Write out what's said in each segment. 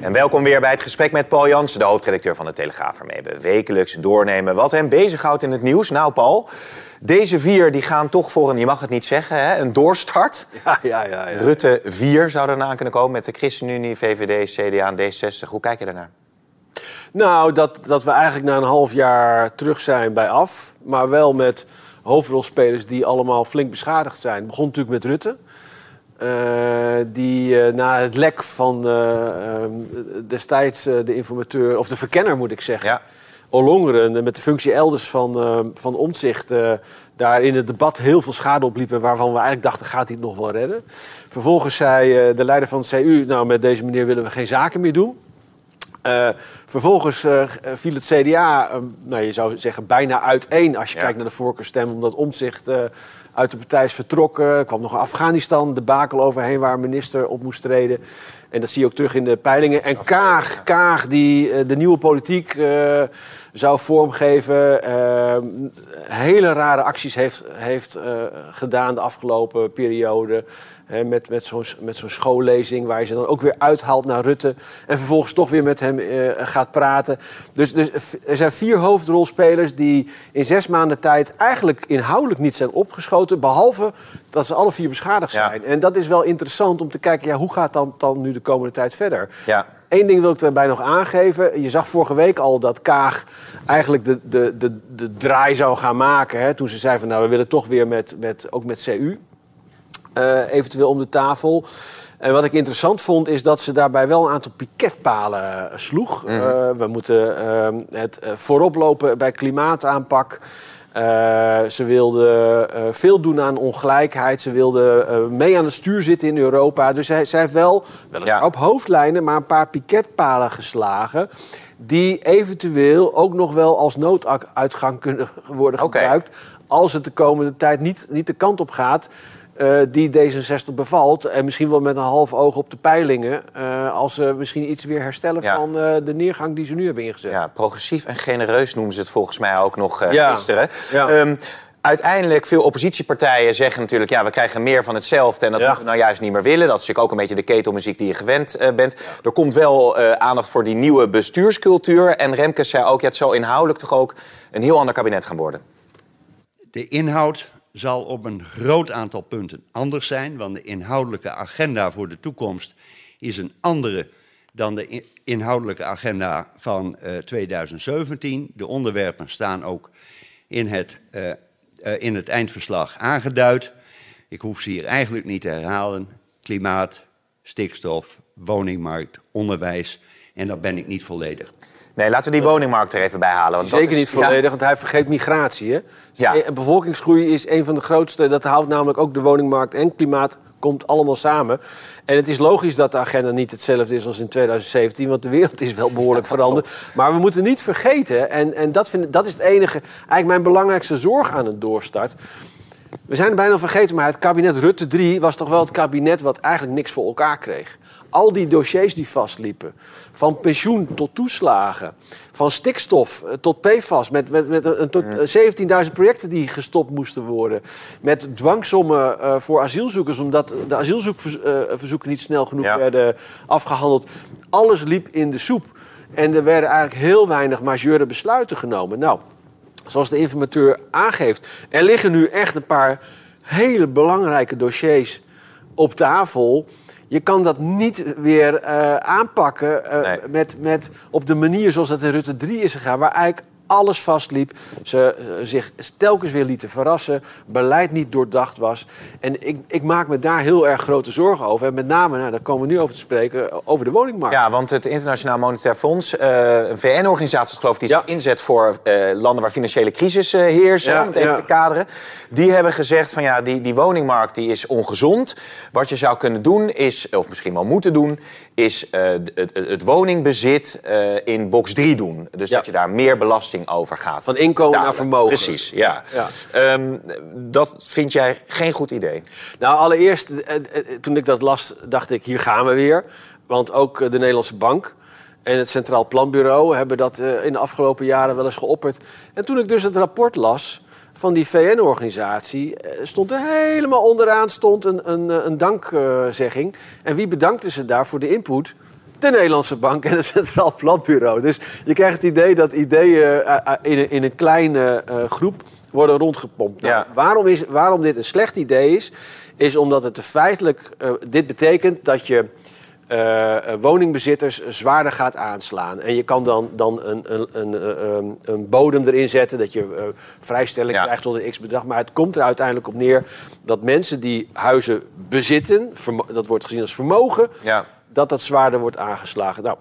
En welkom weer bij het gesprek met Paul Jansen, de hoofdredacteur van de Telegraaf, waarmee we wekelijks doornemen wat hem bezighoudt in het nieuws. Nou, Paul, deze vier die gaan toch voor een, je mag het niet zeggen, hè, een doorstart. Ja, ja, ja, ja. Rutte 4 zou erna kunnen komen met de ChristenUnie, VVD, CDA en D66. Hoe kijk je daarnaar? Nou, dat, dat we eigenlijk na een half jaar terug zijn bij af. Maar wel met hoofdrolspelers die allemaal flink beschadigd zijn. Het begon natuurlijk met Rutte. Uh, die uh, na het lek van uh, destijds de informateur, of de verkenner moet ik zeggen, Ja. Ollongeren, met de functie elders van, van Omtzigt, daar in het debat heel veel schade opliep en waarvan we eigenlijk dachten, gaat hij het nog wel redden? Vervolgens zei de leider van het CU, nou met deze meneer willen we geen zaken meer doen. Uh, vervolgens uh, viel het CDA, uh, nou, je zou zeggen, bijna uiteen als je Ja. kijkt naar de voorkeurstem, omdat Omtzigt uh, uit de partij is vertrokken. Er kwam nog Afghanistan, debakel overheen waar minister op moest treden. En dat zie je ook terug in de peilingen. En Kaag, Kaag die de nieuwe politiek zou vormgeven, uh, hele rare acties heeft, heeft gedaan de afgelopen periode. Met met zo'n schoollezing waar je ze dan ook weer uithaalt naar Rutte. En vervolgens toch weer met hem uh, gaat praten. Dus, dus er zijn vier hoofdrolspelers die in zes maanden tijd eigenlijk inhoudelijk niet zijn opgeschoten. Behalve dat ze alle vier beschadigd Ja. zijn. En dat is wel interessant om te kijken, ja, hoe gaat dan, dan nu de komende tijd verder? Ja. Eén ding wil ik daarbij nog aangeven. Je zag vorige week al dat Kaag eigenlijk de, de, de, de draai zou gaan maken. Hè, toen ze zei van nou, we willen toch weer met, met, ook met CU. Uh, eventueel om de tafel. En wat ik interessant vond, is dat ze daarbij wel een aantal piketpalen sloeg. Mm. Uh, we moeten uh, het voorop lopen bij klimaataanpak. Ze wilde veel doen aan ongelijkheid. Ze wilde mee aan het stuur zitten in Europa. Dus zij, zij heeft wel, wel Ja. op hoofdlijnen, maar een paar piketpalen geslagen. Die eventueel ook nog wel als nooduitgang kunnen worden gebruikt. Als het de komende tijd niet, niet de kant op gaat. Uh, die D66 bevalt. En misschien wel met een half oog op de peilingen. uh, als ze misschien iets weer herstellen Ja. van uh, de neergang die ze nu hebben ingezet. Ja, progressief en genereus noemen ze het volgens mij ook nog eh, Ja. gisteren. Ja. Ehm, uiteindelijk, veel oppositiepartijen zeggen natuurlijk... ja, we krijgen meer van hetzelfde en dat Ja. moeten we nou juist niet meer willen. Dat is natuurlijk ook een beetje de ketelmuziek die je gewend eh, bent. Er komt wel eh, aandacht voor die nieuwe bestuurscultuur. En Remkes zei ook, ja, het zal inhoudelijk toch ook een heel ander kabinet gaan worden. De inhoud zal op een groot aantal punten anders zijn, want de inhoudelijke agenda voor de toekomst is een andere dan de in- inhoudelijke agenda van eh, 2017. De onderwerpen staan ook in het, eh, eh, in het eindverslag aangeduid. Ik hoef ze hier eigenlijk niet te herhalen. Klimaat, stikstof, woningmarkt, onderwijs. En dat ben ik niet volledig. Nee, laten we die woningmarkt er even bij halen. Want dat Zeker is- niet volledig, want hij vergeet migratie. Hè? Ja. Bevolkingsgroei is een van de grootste. Dat houdt namelijk ook de woningmarkt en klimaat komt allemaal samen. En het is logisch dat de agenda niet hetzelfde is als in 2017, want de wereld is wel behoorlijk veranderd. Maar we moeten niet vergeten, en, en dat, vind, dat is het enige, eigenlijk mijn belangrijkste zorg aan een doorstart. We zijn het bijna vergeten, maar het kabinet Rutte 3 was toch wel het kabinet wat eigenlijk niks voor elkaar kreeg. Al die dossiers die vastliepen, van pensioen tot toeslagen, van stikstof eh, tot PFAS, met, met, met een, tot eh, 17.000 projecten die gestopt moesten worden, met dwangsommen eh, voor asielzoekers, omdat de asielzoekverzoeken niet snel genoeg Ja. werden afgehandeld. Alles liep in de soep. En er werden eigenlijk heel weinig majeure besluiten genomen. Nou, zoals de informateur aangeeft, er liggen nu echt een paar hele belangrijke dossiers op tafel. Je kan dat niet weer eh, aanpakken eh, Nee. met, met op de manier zoals dat in Rutte 3 is gegaan, waar eigenlijk alles vastliep. Ze eh, zich telkens weer lieten verrassen. Beleid niet doordacht was. En ik, ik maak me daar heel erg grote zorgen over. En met name, nou, daar komen we nu over te spreken, over de woningmarkt. Ja, want het Internationaal Monetair Fonds, eh, een VN-organisatie geloof ik, die zich Ja. inzet voor eh, landen waar financiële crisis heersen, Ja, om het even ja. te kaderen. Die hebben gezegd van ja, die, die woningmarkt die is ongezond. Wat je zou kunnen doen is, of misschien wel moeten doen, is het, het, woningbezit in box 3 doen. Dus dat je daar meer belasting over gaat. Van inkomen betalen. naar vermogen. Precies, ja. Ja. Ehm, dat vind jij geen goed idee? Nou, allereerst, eh, eh, toen ik dat las, dacht ik, hier gaan we weer. Want ook eh, de Nederlandse Bank en het Centraal Planbureau hebben dat eh, in de afgelopen jaren wel eens geopperd. En toen ik dus het rapport las van die VN-organisatie, eh, stond er helemaal onderaan stond een, een, eh, een dankzegging. En wie bedankte ze daar voor de input? De Nederlandse Bank en het Centraal Planbureau. Dus je krijgt het idee dat ideeën eh, eh, in, een- in een kleine eh, groep worden rondgepompt. Nou, Ja. waarom, is, waarom dit een slecht idee is, is omdat het feitelijk... dit betekent dat je woningbezitters zwaarder gaat aanslaan. En je kan dan, dan een, een, een, een bodem erin zetten... dat je vrijstelling Ja. krijgt tot een x-bedrag. Maar het komt er uiteindelijk op neer dat mensen die huizen bezitten... dat wordt gezien als vermogen Ja. Dat dat zwaarder wordt aangeslagen. Nou,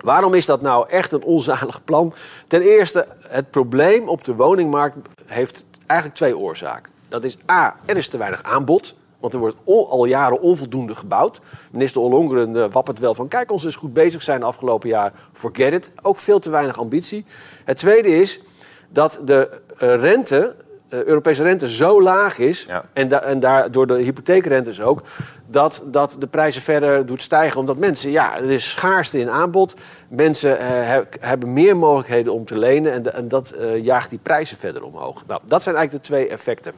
waarom is dat nou echt een onzalig plan? Ten eerste, het probleem op de woningmarkt heeft eigenlijk twee oorzaken. Dat is A, er is te weinig aanbod. Want er wordt al jaren onvoldoende gebouwd. Minister Ollongren eh, wappert wel van... kijk, ons is goed bezig zijn de afgelopen jaar. Forget it. Ook veel te weinig ambitie. Het tweede is dat de eh, rente, Europese rente zo laag is... Ja. En, da en daardoor de hypotheekrentes ook, dat, dat de prijzen verder doet stijgen. Omdat mensen, ja, er is schaarste in aanbod. Mensen eh, he- hebben meer mogelijkheden om te lenen en, dat eh, jaagt die prijzen verder omhoog. Nou, dat zijn eigenlijk de twee effecten.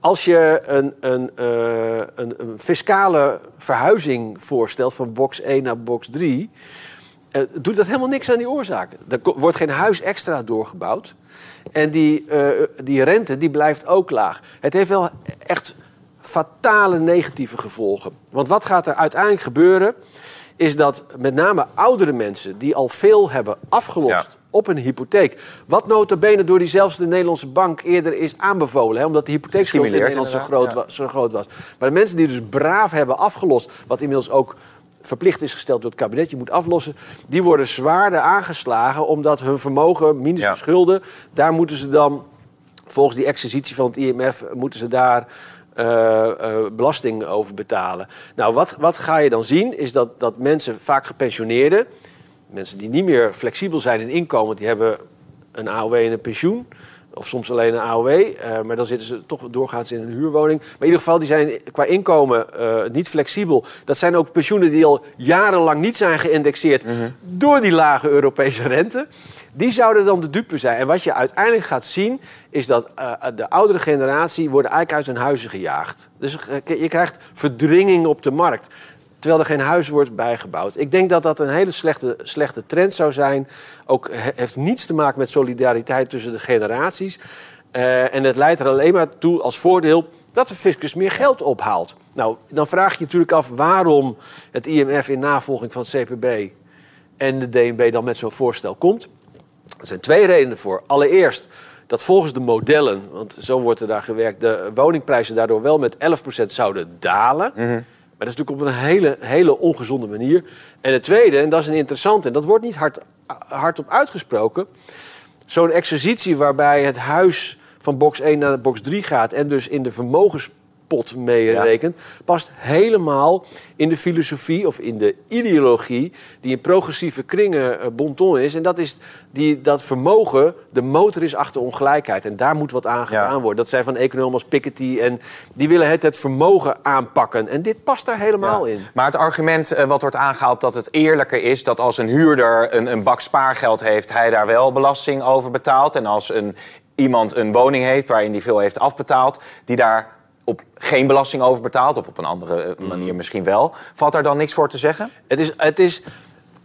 Als je een, een, eh, een, een fiscale verhuizing voorstelt van box 1 naar box 3, eh, doet dat helemaal niks aan die oorzaken. Er wordt geen huis extra doorgebouwd. En die, eh, die rente die blijft ook laag. Het heeft wel echt fatale negatieve gevolgen. Want wat gaat er uiteindelijk gebeuren? Is dat met name oudere mensen die al veel hebben afgelost Ja. op een hypotheek. Wat nota bene door diezelfde Nederlandse bank eerder is aanbevolen. Hè, omdat de hypotheekschuld in Nederland zo groot, ja. zo groot was. Maar de mensen die dus braaf hebben afgelost. Wat inmiddels ook verplicht is gesteld door het kabinet. Je moet aflossen. Die worden zwaarder aangeslagen. Omdat hun vermogen, minus Ja. schulden. Daar moeten ze dan volgens die exercitie van het IMF moeten ze daar eh, eh, belasting over betalen. Nou, wat, wat ga je dan zien? Is dat, dat mensen, vaak gepensioneerden, mensen die niet meer flexibel zijn in inkomen, die hebben een AOW en een pensioen. Of soms alleen een AOW, eh, maar dan zitten ze toch doorgaans in een huurwoning. Maar in ieder geval, die zijn qua inkomen eh, niet flexibel. Dat zijn ook pensioenen die al jarenlang niet zijn geïndexeerd door die lage Europese rente. Die zouden dan de dupe zijn. En wat je uiteindelijk gaat zien, is dat eh, de oudere generatie worden eigenlijk uit hun huizen gejaagd. Dus je krijgt verdringing op de markt. Terwijl er geen huis wordt bijgebouwd. Ik denk dat dat een hele slechte, slechte trend zou zijn. Ook he- heeft niets te maken met solidariteit tussen de generaties. Eh, en het leidt er alleen maar toe als voordeel dat de fiscus meer geld ophaalt. Nou, dan vraag je je natuurlijk af waarom het IMF in navolging van het CPB en de DNB dan met zo'n voorstel komt. Er zijn twee redenen voor. Allereerst dat volgens de modellen, want zo wordt er daar gewerkt, de woningprijzen daardoor wel met 11% zouden dalen. Maar dat is natuurlijk op een hele, hele ongezonde manier. En het tweede, en dat is een interessante, en dat wordt niet hard, hardop uitgesproken. Zo'n exercitie waarbij het huis van box 1 naar box 3 gaat en dus in de vermogenspot meerekent, past helemaal in de filosofie of in de ideologie die in progressieve kringen eh, bon ton is. En dat is die, dat vermogen de motor is achter ongelijkheid. En daar moet wat aan gedaan worden. Dat zijn van economen als Piketty en die willen het, het vermogen aanpakken. En dit past daar helemaal Ja. in. Maar het argument eh, wat wordt aangehaald dat het eerlijker is dat als een huurder een, een bak spaargeld heeft, hij daar wel belasting over betaalt. En als een, iemand een woning heeft waarin hij veel heeft afbetaald, die daar op geen belasting over betaalt, of op een andere eh, manier misschien wel, valt daar dan niks voor te zeggen? Het is, het is,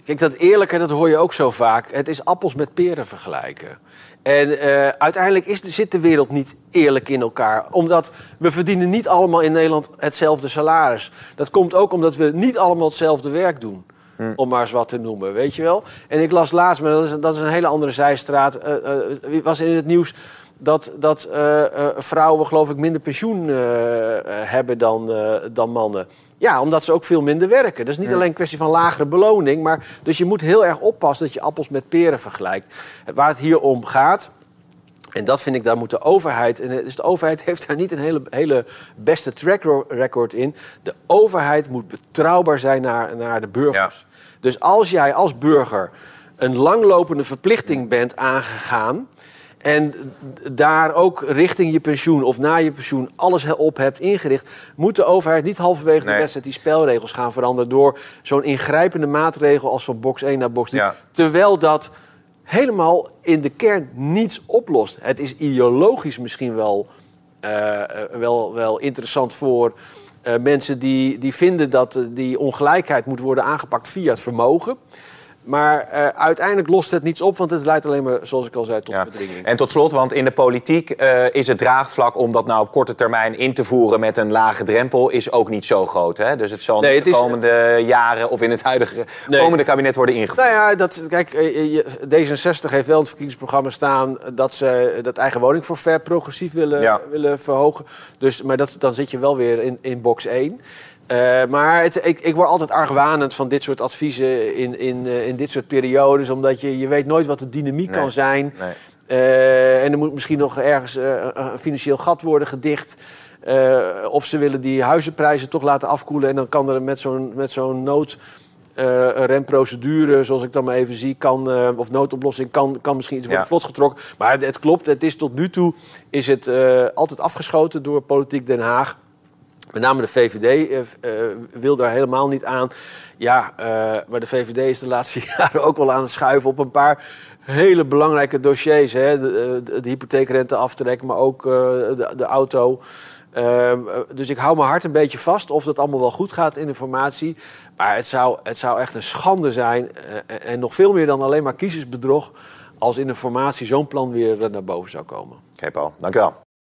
kijk, dat eerlijke, dat hoor je ook zo vaak. Het is appels met peren vergelijken. En eh, uiteindelijk is, de- zit de wereld niet eerlijk in elkaar. Omdat we verdienen niet allemaal in Nederland hetzelfde salaris. Dat komt ook omdat we niet allemaal hetzelfde werk doen. om maar eens wat te noemen, weet je wel. En ik las laatst, maar dat is, dat is een hele andere zijstraat, uh, uh, was in het nieuws dat, dat uh, vrouwen, geloof ik, minder pensioen uh, hebben dan, dan mannen. Ja, omdat ze ook veel minder werken. Dat is niet alleen een kwestie van lagere beloning. Maar, dus je moet heel erg oppassen dat je appels met peren vergelijkt. Waar het hier om gaat. En dat vind ik, daar moet de overheid. En dus de overheid heeft daar niet een hele, hele beste track record in. De overheid moet betrouwbaar zijn naar, naar de burgers. Ja. Dus als jij als burger een langlopende verplichting bent aangegaan. En daar ook richting je pensioen of na je pensioen alles op hebt ingericht, moet de overheid niet halverwege nee. de wedstrijd die spelregels gaan veranderen door zo'n ingrijpende maatregel als van box 1 naar box 3. Ja. Terwijl dat helemaal in de kern niets oplost. Het is ideologisch misschien wel, uh, wel, wel interessant voor uh, mensen die, die vinden dat die ongelijkheid moet worden aangepakt via het vermogen. Maar uh, uiteindelijk lost het niets op, want het leidt alleen maar, zoals ik al zei, tot ja. verdringing. En tot slot, want in de politiek uh, is het draagvlak om dat nou op korte termijn in te voeren met een lage drempel, is ook niet zo groot. Hè? Dus het zal nee, het de komende is... jaren of in het huidige nee. komende kabinet worden ingevoerd. Nou ja, dat, kijk, eh, D66 heeft wel in het verkiezingsprogramma staan dat ze dat eigen woningforfait progressief willen, ja. willen verhogen. Dus, maar dat, dan zit je wel weer in, in box 1. Uh, maar het, ik, ik word altijd argwanend van dit soort adviezen in, in, uh, in dit soort periodes. Omdat je, je weet nooit wat de dynamiek nee. kan zijn. Nee. Uh, en er moet misschien nog ergens een financieel gat worden gedicht. of ze willen die huizenprijzen toch laten afkoelen. En dan kan er met zo'n met zo'n nood... remprocedure, zoals ik dan maar even zie, kan, of noodoplossing, kan, kan misschien iets worden ja. vlot getrokken. Maar het, het, klopt, het is tot nu toe is het, altijd afgeschoten door politiek Den Haag. Met name de VVD uh, uh, wil daar helemaal niet aan. Ja, uh, maar de VVD is de laatste jaren ook wel aan het schuiven op een paar hele belangrijke dossiers. Hè? De, de, de hypotheekrente aftrek, maar ook de, de, auto. Ehm, dus ik hou mijn hart een beetje vast of dat allemaal wel goed gaat in de formatie. Maar het zou, het zou echt een schande zijn. en nog veel meer dan alleen maar kiezersbedrog. als in de formatie zo'n plan weer naar boven zou komen. Oké, Paul, dank u wel.